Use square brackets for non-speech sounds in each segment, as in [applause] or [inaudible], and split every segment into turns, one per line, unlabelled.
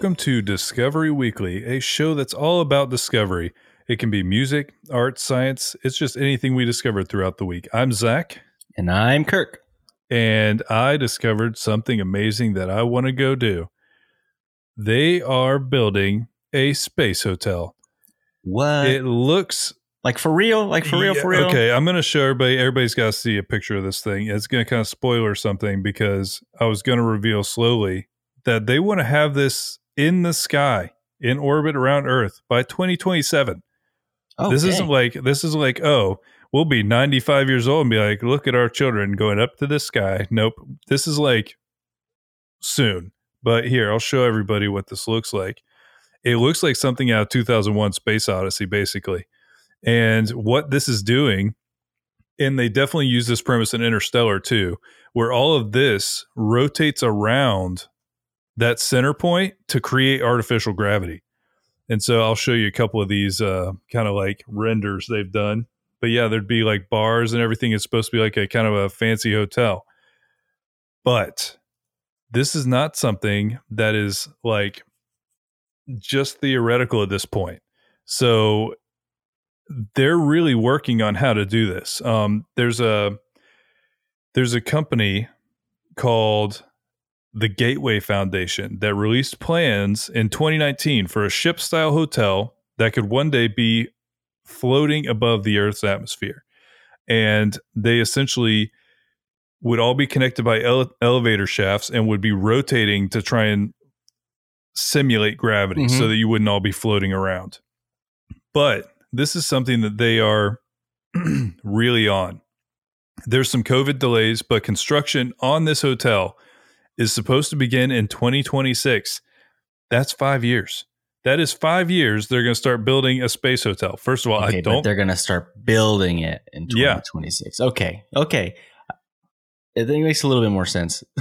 Welcome to Discovery Weekly, a show that's all about discovery. It can be music, art, science. It's just anything we discovered throughout the week. I'm Zach,
And I'm Kirk.
and I discovered something amazing that I want to go do. They are building a space hotel.
What?
It looks
like for real? Like for real?
Yeah,
For real?
Okay, I'm going to show everybody. Everybody's got to see a picture of this thing. It's going to kind of spoiler something because I was going to reveal slowly that they want to have this in the sky, in orbit around Earth by 2027. This isn't like this is like oh we'll be 95 years old and be like look at our children going up to the sky. Nope, this is like soon. But here I'll show everybody what this looks like. It looks like something out of 2001 Space Odyssey, basically. And what this is doing, and they definitely use this premise in Interstellar too, where all of this rotates around that center point to create artificial gravity. And so I'll show you a couple of these uh, kind of like renders they've done. But yeah, there'd be like bars and everything. It's supposed to be like a kind of a fancy hotel. But this is not something that is like just theoretical at this point. So they're really working on how to do this. Um, there's a there's a company called the Gateway Foundation that released plans in 2019 for a ship style hotel that could one day be floating above the Earth's atmosphere. And they essentially would all be connected by ele- elevator shafts and would be rotating to try and simulate gravity
Mhm.
so that you wouldn't all be floating around. But this is something that they are [clears throat] really on. There's some COVID delays, but construction on this hotel is supposed to begin in 2026. That's five years. That is five years. They're going to start building a space hotel. First of all,
okay,
I don't.
they're gonna start building it in
Yeah.
2026. Okay. Okay. I think it makes a little bit more sense. [laughs]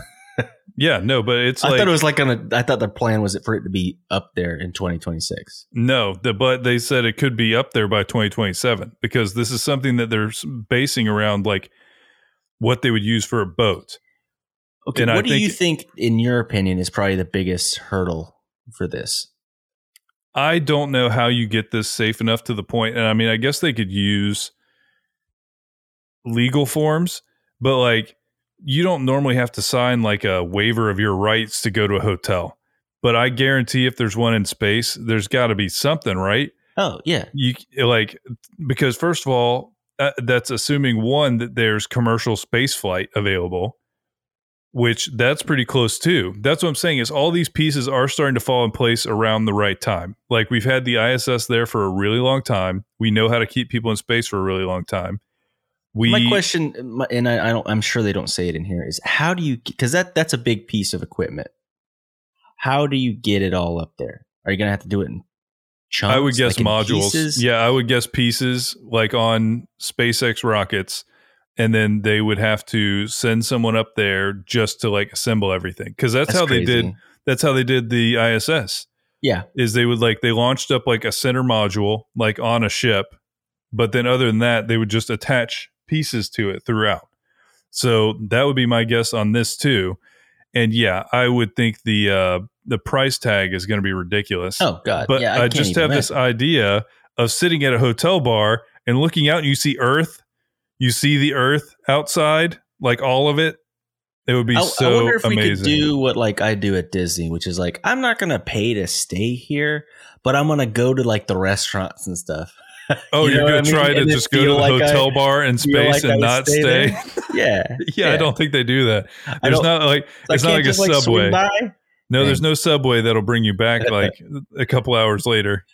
Yeah, no, but it's
I
like
thought it was like gonna. I thought the plan was for it to be up there in 2026.
no, the, but they said it could be up there by 2027 because this is something that they're basing around like what they would use for a boat.
Okay.
And
what do you
think-
think, in your opinion, is probably the biggest hurdle for this?
I don't know how you get this safe enough to the point, and I mean, I guess they could use legal forms, but like you don't normally have to sign like a waiver of your rights to go to a hotel. But I guarantee if there's one in space, there's got to be something, right?
Oh yeah.
You like because first of all, uh, that's assuming one that there's commercial space flight available, which that's pretty close too. That's what I'm saying is all these pieces are starting to fall in place around the right time. Like we've had the ISS there for a really long time. We know how to keep people in space for a really long time. We
my question, and I, I don't. I'm sure they don't say it in here. Is how do you? Because that that's a big piece of equipment. How do you get it all up there? Are you gonna have to do it in chunks?
I would guess
like
modules. Yeah, I would guess pieces like on SpaceX rockets, and then they would have to send someone up there just to like assemble everything because that's,
That's
how they did. That's how they did the ISS.
Yeah.
Is they would like they launched up like a center module like on a ship, but then other than that they would just attach pieces to it throughout. So that would be my guess on this too. And yeah, I would think the uh the price tag is going to be ridiculous.
Oh God.
But
yeah,
I,
can't
just have this idea of sitting at a hotel bar and looking out and you see Earth, you see the Earth outside, like all of it. It would be
I,
so
I wonder if
amazing.
we could do what like I do at Disney, which is like I'm not gonna pay to stay here, but I'm gonna go to like the restaurants and stuff. [laughs]
oh,
you
you're gonna try to
And
just go to the
like
hotel
I-
bar in space
like
and not
stay
stay.
there. [laughs] yeah, [laughs]
yeah, I don't think they do that. There's
don't-
like it's not like a
just, like, swing
subway. No, there's no subway that'll bring you back like a couple hours later.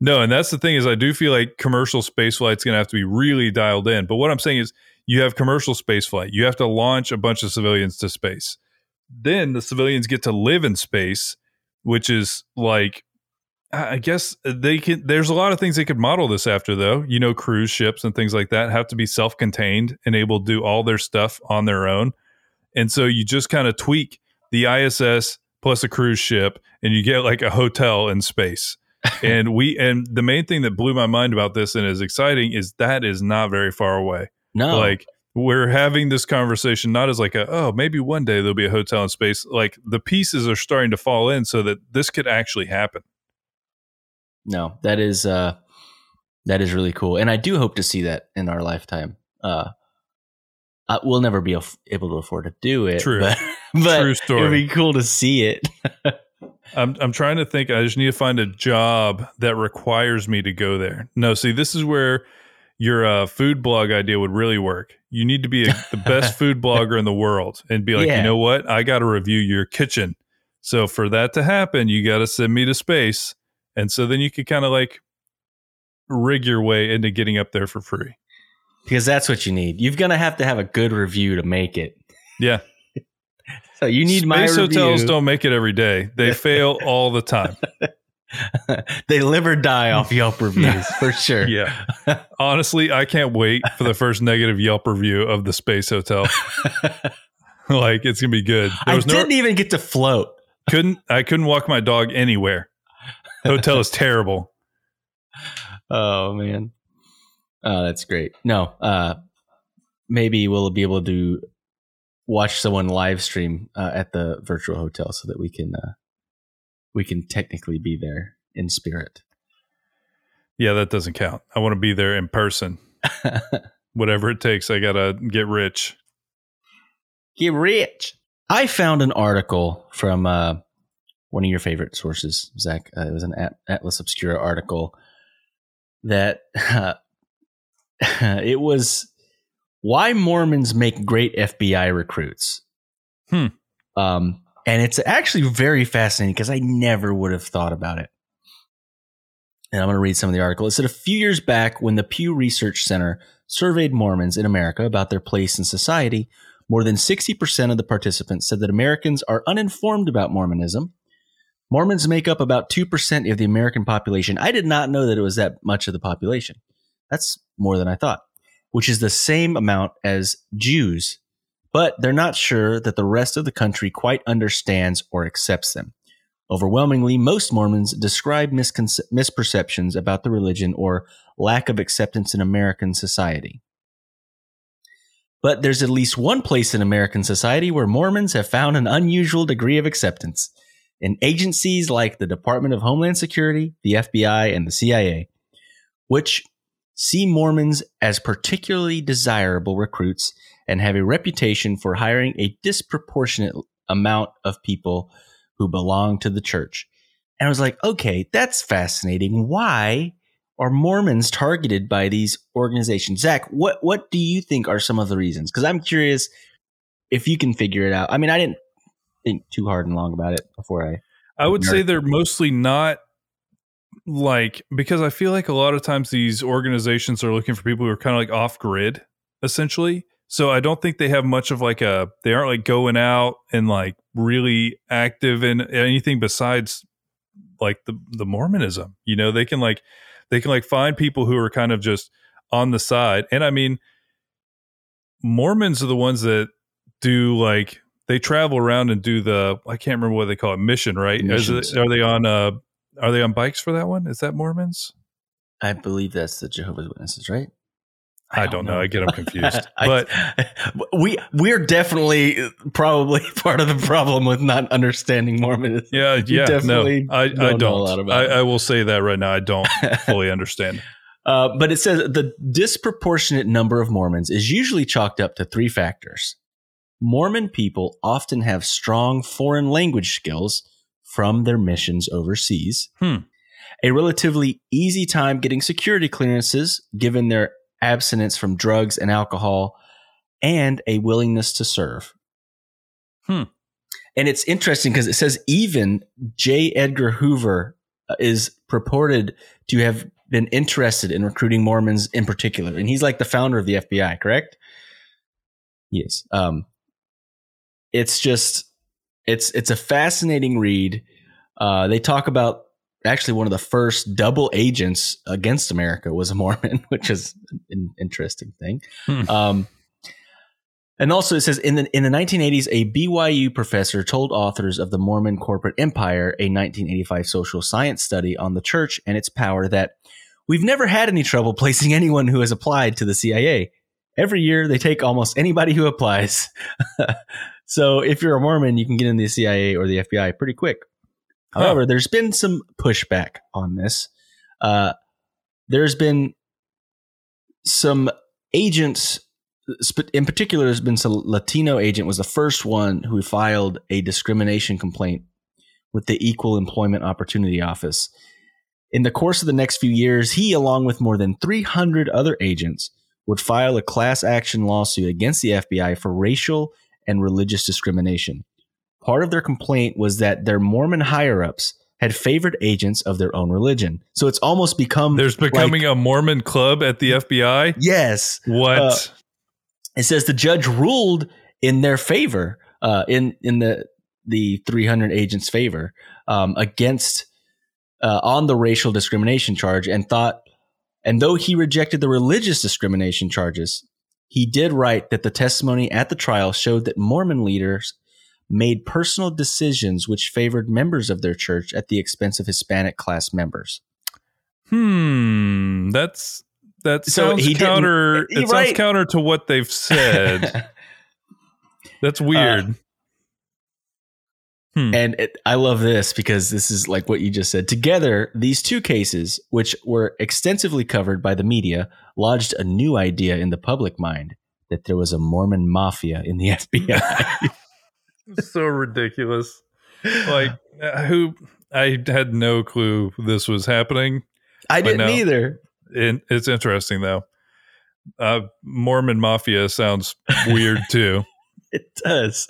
No, and that's the thing is I do feel like commercial space flight's going to have to be really dialed in. But what I'm saying is you have commercial space flight. You have to launch a bunch of civilians to space. Then the civilians get to live in space, which is like I guess they can there's a lot of things they could model this after though. You know cruise ships and things like that have to be self-contained and able to do all their stuff on their own. And so you just kind of tweak the ISS plus a cruise ship and you get like a hotel in space and we and the main thing that blew my mind about this and is exciting is that is not very far away.
No,
Like we're having this conversation not as like a oh maybe one day there'll be a hotel in space like the pieces are starting to fall in so that this could actually happen
No, that is uh that is really cool. And I do hope to see that in our lifetime. Uh uh, we'll never be able to afford to do it.
True.
But, [laughs] but
True
it'd be cool to see it. [laughs]
I'm I'm trying to think. I just need to find a job that requires me to go there. No, see, this is where your uh, food blog idea would really work. You need to be a, the best [laughs] food blogger in the world and be like,
Yeah.
you know what? I got to review your kitchen. So for that to happen, you got to send me to space, and so then you could kind of like rig your way into getting up there for free.
because that's what you need. You're gonna have to have a good review to make it.
Yeah,
So you need my
space hotels don't make it every day. They [laughs] fail all the time. [laughs]
they live or die off Yelp reviews for [laughs] sure.
Yeah. Honestly, I can't wait for the first negative Yelp review of the space hotel. like it's gonna be good. There
I
was no
didn't even get to float.
couldn't I couldn't walk my dog anywhere. Hotel is terrible.
Oh man. Oh, that's great. No, uh maybe we'll be able to watch someone live stream uh, at the virtual hotel so that we can uh we can technically be there in spirit.
Yeah, that doesn't count. I want to be there in person. [laughs] Whatever it takes, I gotta get rich.
Get rich. I found an article from uh, one of your favorite sources, Zach. Uh, it was an At- Atlas Obscura article that uh, [laughs] it was why Mormons make great FBI recruits.
Hmm.
Um, and it's actually very fascinating because I never would have thought about it. And I'm going to read some of the article. It said a few years back, when the Pew Research Center surveyed Mormons in America about their place in society, more than 60% of the participants said that Americans are uninformed about Mormonism. Mormons make up about 2% of the American population. I did not know that it was that much of the population. That's more than I thought, which is the same amount as Jews. But they're not sure that the rest of the country quite understands or accepts them. Overwhelmingly, most Mormons describe misconce- misperceptions about the religion or lack of acceptance in American society. But there's at least one place in American society where Mormons have found an unusual degree of acceptance in agencies like the Department of Homeland Security, the FBI, and the CIA, which see Mormons as particularly desirable recruits and have a reputation for hiring a disproportionate amount of people who belong to the church. And I was like, okay, that's fascinating. Why are Mormons targeted by these organizations? Zach, what what do you think are some of the reasons? Because I'm curious if you can figure it out. I mean, I didn't think too hard and long about it before I.
I would say they're mostly not like because I feel like a lot of times these organizations are looking for people who are kind of like off grid, essentially. So I don't think they have much of like a they aren't like going out and like really active in anything besides like the the Mormonism. You know, they can like they can like find people who are kind of just on the side. And I mean Mormons are the ones that do like they travel around and do the I can't remember what they call it mission right Is
Missions.
it, are they on uh are they on bikes for that one is that Mormons
I believe that's the Jehovah's Witnesses, right?
I, don't know. I get them confused [laughs]
I-
but [laughs]
we we're definitely probably [laughs] part of the problem with not understanding Mormonism.
yeah yeah no
definitely
I, I
don't know a
don't
lot about
I,
it.
I will say that right now I don't fully understand
Uh, but it says the disproportionate number of Mormons is usually chalked up to three factors. Mormon people often have strong foreign language skills from their missions overseas.
Hmm.
A relatively easy time getting security clearances given their abstinence from drugs and alcohol, and a willingness to serve.
Hmm.
And it's interesting because it says even J. Edgar Hoover uh, is purported to have been interested in recruiting Mormons in particular. And he's like the founder of the FBI, correct? Yes. Um, it's just it's it's a fascinating read. Uh, they talk about actually one of the first double agents against America was a Mormon, [laughs] which is an interesting thing.
Hmm.
Um, and also, it says in the in the 1980s, a BYU professor told authors of the Mormon Corporate Empire, a 1985 social science study on the church and its power, that we've never had any trouble placing anyone who has applied to the CIA, every year they take almost anybody who applies. [laughs] so if you're a Mormon, you can get in the CIA or the FBI pretty quick. However, huh. there's been some pushback on this. Uh, there's been some agents in particular there's been some latino agent was the first one who filed a discrimination complaint with the equal employment opportunity office in the course of the next few years he along with more than 300 other agents would file a class action lawsuit against the fbi for racial and religious discrimination part of their complaint was that their mormon higher-ups had favored agents of their own religion. So it's almost become
there's becoming like, a Mormon club at the FBI.
Yes.
What? Uh,
it says the judge ruled in their favor, uh, in in the the 300 agents' favor um, against uh, on the racial discrimination charge, and thought, and though he rejected the religious discrimination charges, he did write that the testimony at the trial showed that Mormon leaders made personal decisions which favored members of their church at the expense of Hispanic class members.
Hmm, that's that sounds so counter. It right. sounds counter to what they've said. [laughs] that's weird. Uh,
Hmm. And it, I love this because this is like what you just said. Together, these two cases, which were extensively covered by the media, lodged a new idea in the public mind that there was a Mormon mafia in the [laughs] FBI. [laughs]
so ridiculous. Like uh, who I had no clue this was happening.
I didn't no, either.
It, it's interesting though. Uh, Mormon mafia sounds weird too.
It does.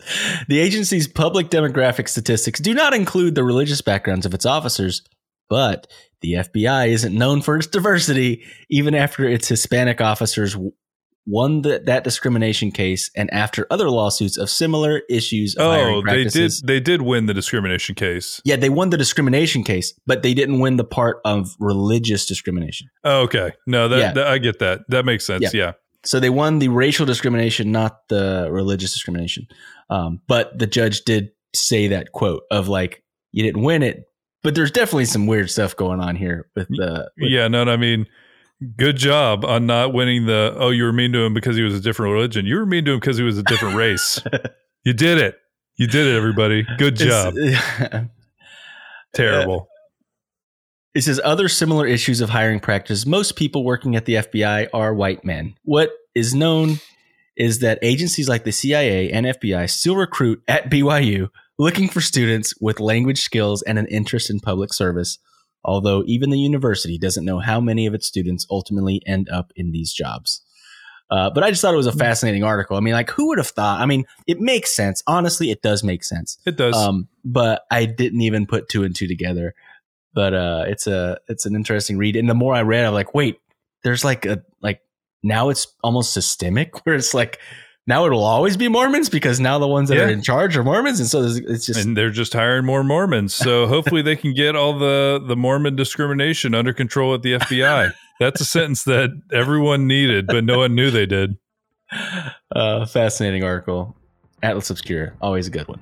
The agency's public demographic statistics do not include the religious backgrounds of its officers, but the FBI isn't known for its diversity, even after its Hispanic officers won the, that discrimination case and after other lawsuits of similar issues of oh
they did they did win the discrimination case
yeah they won the discrimination case but they didn't win the part of religious discrimination
oh, okay no that, yeah. that, i get that that makes sense yeah. yeah.
So they won the racial discrimination not the religious discrimination. Um, but the judge did say that quote of like you didn't win it but there's definitely some weird stuff going on here with the with
yeah no, no i mean good job on not winning the oh you were mean to him because he was a different religion. You were mean to him because he was a different [laughs] race. You did it. You did it everybody. Good job. [laughs] Terrible
it says other similar issues of hiring practice most people working at the fbi are white men what is known is that agencies like the cia and fbi still recruit at byu looking for students with language skills and an interest in public service although even the university doesn't know how many of its students ultimately end up in these jobs. Uh, but I just thought it was a hmm. fascinating article. I mean, like, who would have thought? I mean, it makes sense. Honestly, it does make sense.
It does. Um,
but I didn't even put two and two together. But uh, it's a it's an interesting read. And the more I read, I'm like, wait, there's like a like now it's almost systemic [laughs] where it's like now it'll always be Mormons because now the ones that yeah. are in charge are Mormons, and so it's just
and they're just hiring more Mormons. So [laughs] hopefully they can get all the the Mormon discrimination under control at the FBI. That's a sentence that everyone needed, but no one knew they did. [laughs]
Uh, fascinating article. Atlas Obscura, always a good one.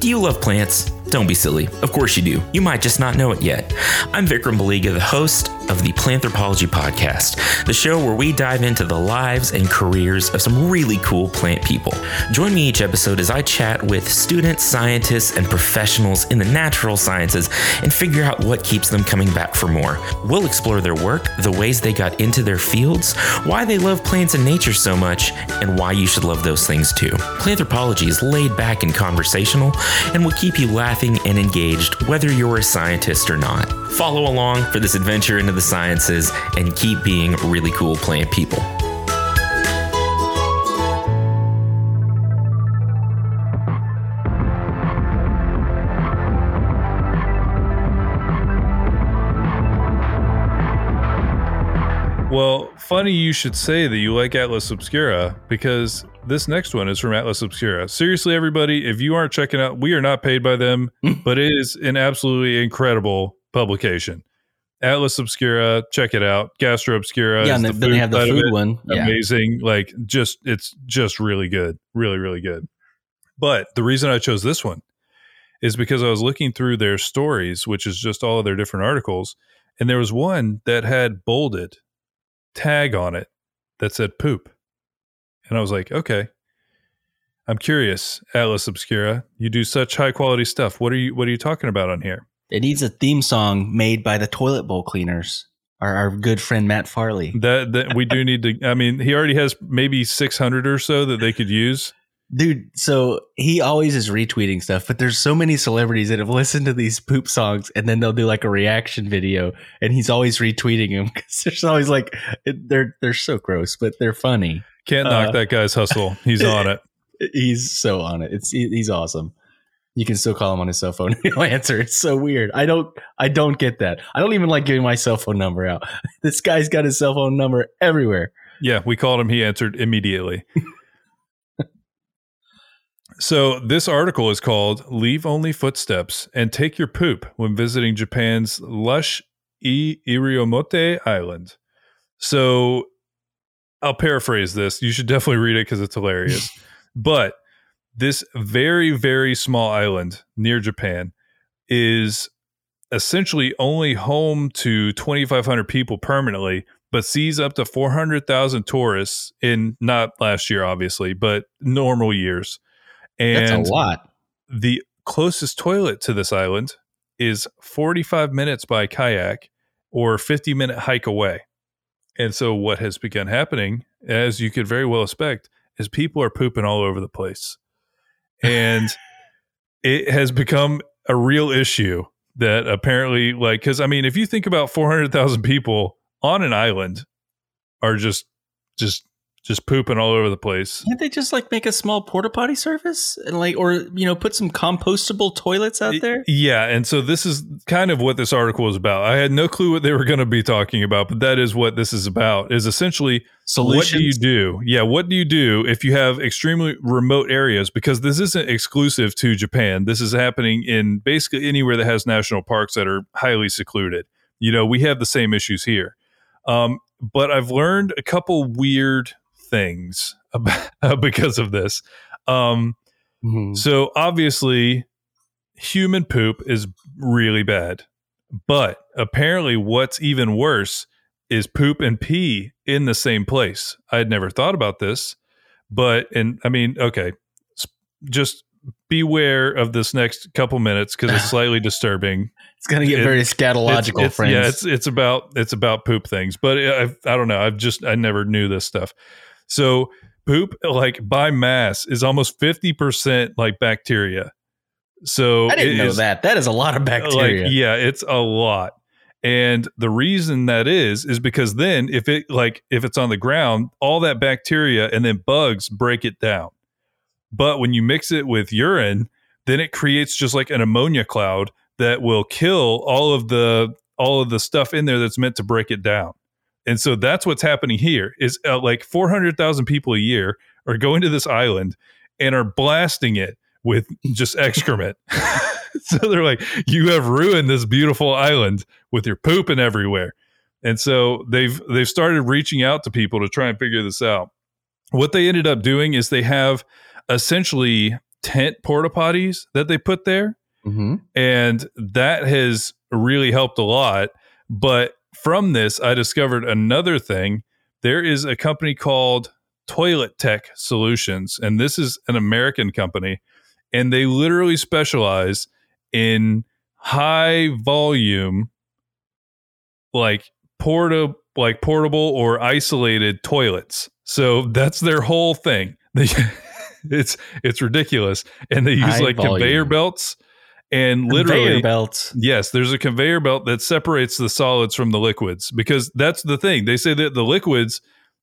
Do you love plants? Don't be silly. Of course you do. You might just not know it yet. I'm Vikram Baliga, the host of the Planthropology Podcast, the show where we dive into the lives and careers of some really cool plant people. Join me each episode as I chat with students, scientists, and professionals in the natural sciences and figure out what keeps them coming back for more. We'll explore their work, the ways they got into their fields, why they love plants and nature so much, and why you should love those things too. Planthropology is laid back and conversational and will keep you laughing and engaged whether you're a scientist or not. Follow along for this adventure into the sciences and keep being really cool plant people.
Funny you should say that you like Atlas Obscura because this next one is from Atlas Obscura. Seriously, everybody, if you aren't checking out, we are not paid by them, [laughs] but it is an absolutely incredible publication. Atlas Obscura, check it out. Gastro Obscura.
Yeah, and the then they have the food one.
Yeah. Amazing. Like just it's just really good. Really, really good. But the reason I chose this one is because I was looking through their stories, which is just all of their different articles, and there was one that had bolded tag on it that said poop. And I was like, okay. I'm curious, Atlas Obscura. You do such high quality stuff. What are you what are you talking about on here?
It needs a theme song made by the toilet bowl cleaners. Our, our good friend Matt Farley.
That that we do need to I mean, he already has maybe 600 or so that they could use.
Dude, so he always is retweeting stuff, but there's so many celebrities that have listened to these poop songs and then they'll do like a reaction video and he's always retweeting them because [laughs] there's always like they're they're so gross, but they're funny.
Can't knock uh, that guy's hustle. He's [laughs] on it.
He's so on it. It's he's awesome. You can still call him on his cell phone. [laughs] He'll answer. It's so weird. I don't I don't get that. I don't even like giving my cell phone number out. This guy's got his cell phone number everywhere.
Yeah, we called him. He answered immediately. So, this article is called Leave Only Footsteps and Take Your Poop when visiting Japan's lush I- Iriomote Island. So, I'll paraphrase this. You should definitely read it because it's hilarious. [laughs] but this very, very small island near Japan is essentially only home to 2,500 people permanently, but sees up to 400,000 tourists in not last year, obviously, but normal years. And
That's a lot.
The closest toilet to this island is 45 minutes by kayak or 50 minute hike away. And so what has begun happening, as you could very well expect, is people are pooping all over the place. And [laughs] it has become a real issue that apparently like cuz I mean if you think about 400,000 people on an island are just just just pooping all over the place.
Can't they just like make a small porta potty service and like, or you know, put some compostable toilets out there?
Yeah, and so this is kind of what this article is about. I had no clue what they were going to be talking about, but that is what this is about. Is essentially
Solutions.
what do you do? Yeah, what do you do if you have extremely remote areas? Because this isn't exclusive to Japan. This is happening in basically anywhere that has national parks that are highly secluded. You know, we have the same issues here. Um, but I've learned a couple weird things about, [laughs] because of this. Um, mm-hmm. So obviously, human poop is really bad, but apparently, what's even worse is poop and pee in the same place. I had never thought about this, but and I mean, okay, just beware of this next couple minutes because it's slightly [laughs] disturbing.
It's going to get it, very scatological,
it's, it's,
friends.
Yeah, it's it's about it's about poop things, but I I don't know. I've just I never knew this stuff. So poop, like by mass, is almost fifty percent like bacteria. So
I didn't know is, that. That is a lot of bacteria.
Like, yeah, it's a lot. And the reason that is is because then if it like if it's on the ground, all that bacteria and then bugs break it down. But when you mix it with urine, then it creates just like an ammonia cloud that will kill all of the all of the stuff in there that's meant to break it down. And so that's what's happening here is uh, like 400,000 people a year are going to this island and are blasting it with just excrement. [laughs] [laughs] so they're like, you have ruined this beautiful island with your pooping everywhere. And so they've they've started reaching out to people to try and figure this out. What they ended up doing is they have essentially tent porta potties that they put there. Mm-hmm. And that has really helped a lot. But from this, I discovered another thing. There is a company called Toilet Tech Solutions, and this is an American company, and they literally specialize in high volume, like porta, like portable or isolated toilets. So that's their whole thing. [laughs] it's it's ridiculous, and they use high like volume. conveyor belts and literally
conveyor.
Yes, there's a conveyor belt that separates the solids from the liquids because that's the thing. They say that the liquids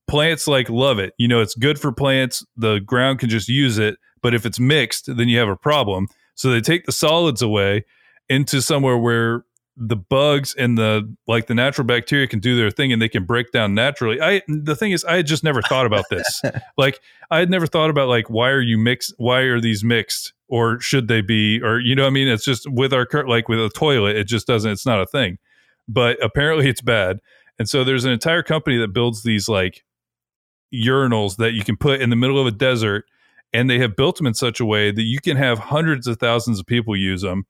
plants like love it. You know, it's good for plants. The ground can just use it, but if it's mixed, then you have a problem. So they take the solids away into somewhere where the bugs and the like the natural bacteria can do their thing and they can break down naturally. I the thing is I had just never thought about this. [laughs] like I had never thought about like why are you mixed why are these mixed or should they be or you know I mean it's just with our current, like with a toilet it just doesn't it's not a thing. But apparently it's bad. And so there's an entire company that builds these like urinals that you can put in the middle of a desert and they have built them in such a way that you can have hundreds of thousands of people use them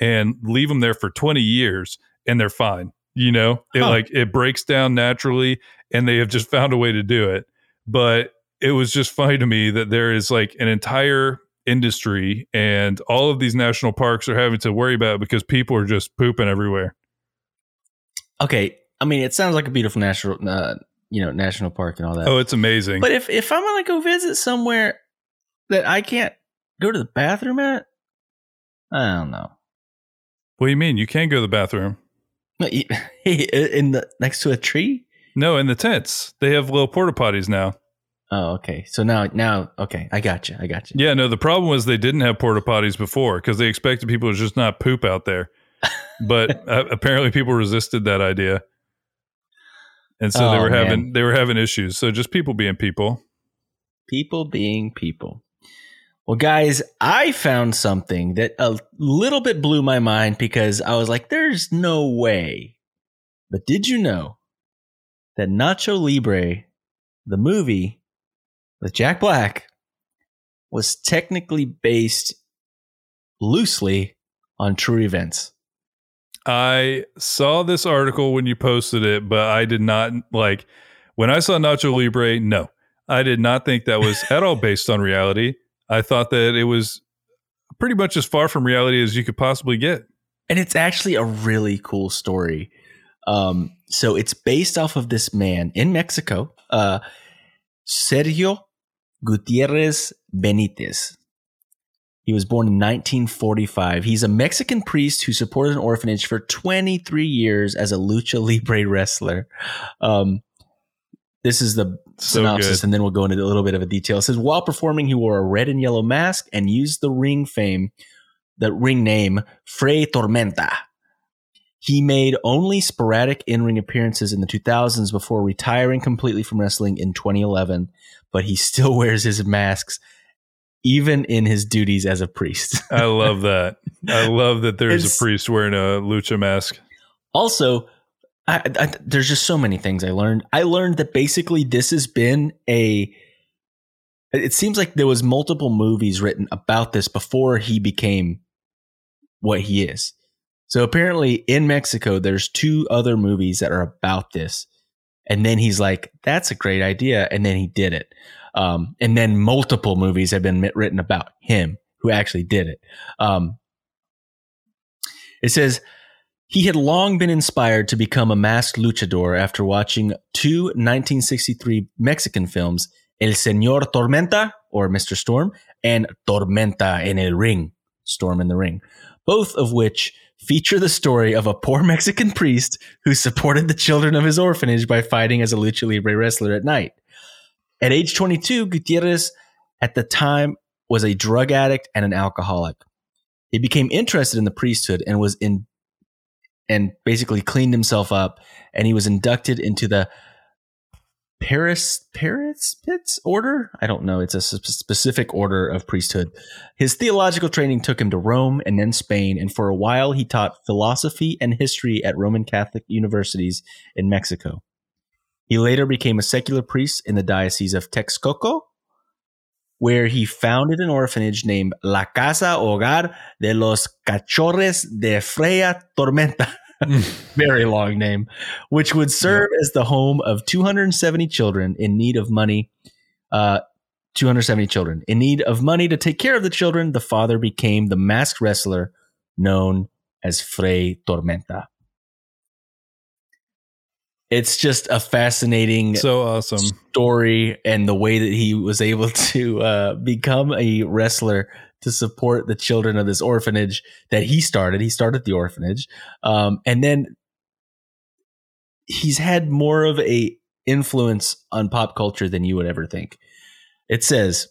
and leave them there for 20 years and they're fine. You know, it
Huh.
like it breaks down naturally, and they have just found a way to do it. But it was just funny to me that there is like an entire industry, and all of these national parks are having to worry about because people are just pooping everywhere.
Okay, I mean, it sounds like a beautiful national, uh, you know, national park and all that.
Oh, it's amazing.
But if if I'm gonna go visit somewhere that I can't go to the bathroom at, I don't know.
what do you mean? You can't go to the bathroom? [laughs]
In the next to a tree.
No, in the tents. They have little porta potties now.
Oh, okay. So now, now, okay, I got you. I got you.
Yeah, no, the problem was they didn't have porta potties before because they expected people to just not poop out there. [laughs] But uh, apparently people resisted that idea. And so they
Oh,
were
man.
having they were having issues. So just people being people.
People being people. Well, guys, I found something that a little bit blew my mind because I was like, "There's no way." But did you know that Nacho Libre, the movie with Jack Black, was technically based loosely on true events?
I saw this article when you posted it, but I did not like when I saw Nacho Libre, no. I did not think that was at all based on reality. I thought that it was pretty much as far from reality as you could possibly get.
and it's actually a really cool story. Um, so it's based off of this man in Mexico, uh, Sergio Gutierrez Benitez. He was born in 1945. He's a Mexican priest who supported an orphanage for 23 years as a lucha libre wrestler. Um, this is the
So
synopsis,
good.
and then we'll go into a little bit of a detail. It says while performing, he wore a red and yellow mask and used the ring fame, the ring name Fray Tormenta. He made only sporadic in-ring appearances in the 2000s before retiring completely from wrestling in 2011, but he still [laughs] wears his masks even in his duties as a priest. [laughs]
I love that. I love that there's
It's-
a priest wearing a lucha mask.
also I, I, there's just so many things i learned i learned that basically this has been a it seems like there was multiple movies written about this before he became what he is so apparently in mexico there's two other movies that are about this. And then he's like that's a great idea. And then he did it. Um, and then multiple movies have been written about him who actually did it. Um, it says he had long been inspired to become a masked luchador after watching two 1963 Mexican films, El Señor Tormenta, or Mr. Storm, and Tormenta en el Ring, Storm in the Ring, both of which feature the story of a poor Mexican priest who supported the children of his orphanage by fighting as a lucha libre wrestler at night. At age 22, Gutierrez at the time was a drug addict and an alcoholic. He became interested in the priesthood and was in and basically cleaned himself up and he was inducted into the Paris Paris Pits order. I don't know. It's a specific order of priesthood. His theological training took him to Rome and then Spain, and for a while he taught philosophy and history at Roman Catholic universities in Mexico. He later became a secular priest in the diocese of Texcoco, where he founded an orphanage named La Casa Hogar de los Cachorres de Freya Tormenta. [laughs] [laughs] Very long name, which would serve as the home of 270 children in need of money. Uh, 270 children in need of money to take care of the children. The father became the masked wrestler known as Fray Tormenta. It's just a fascinating
So awesome.
story and the way that he was able [laughs] to uh, become a wrestler to support the children of this orphanage that he started. He started the orphanage, um, and then he's had more of a influence on pop culture than you would ever think. It says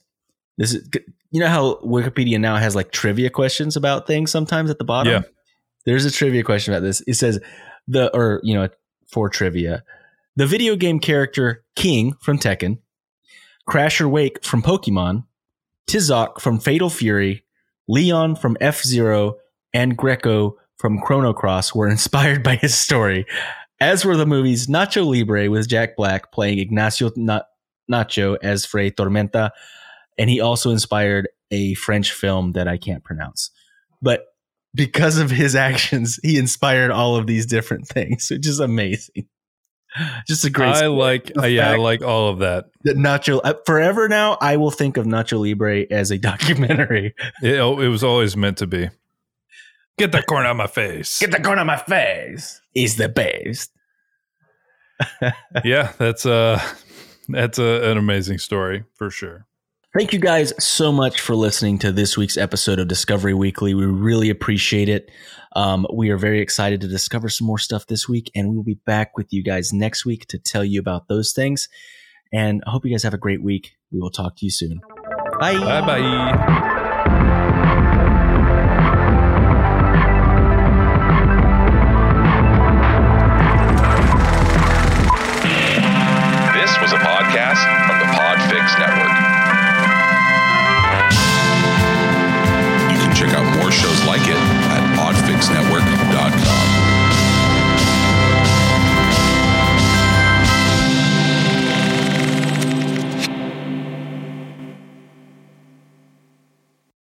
this is you know how Wikipedia now has like trivia questions about things sometimes at the bottom.
Yeah.
There's a trivia question about this. It says the or you know for trivia, the video game character King from Tekken, Crasher Wake from Pokemon, Tizoc from Fatal Fury, Leon from F Zero, and Greco from Chrono Cross were [laughs] inspired by his story, as were the movies Nacho Libre with Jack Black playing Ignacio Na- Nacho as Fray Tormenta, and he also inspired a French film that I can't pronounce. But because of his actions, he inspired all of these different [laughs] things, which is amazing. [laughs] Just a great.
I like,
The
yeah, I like all of that.
that Nacho uh, forever now. I will think of Nacho Libre as a [laughs] documentary.
It, oh, it was always meant to be. Get that corn out of my face.
Get the corn on my face. Is the best. [laughs]
yeah, that's uh that's a, an amazing story for sure.
Thank you guys so much for listening to this week's episode of Discovery Weekly. We really appreciate it. Um, we are very excited to discover some more stuff this week, and we will be back with you guys next week to tell you about those things. And I hope you guys have a great week. We will talk to you soon. Bye.
Bye bye.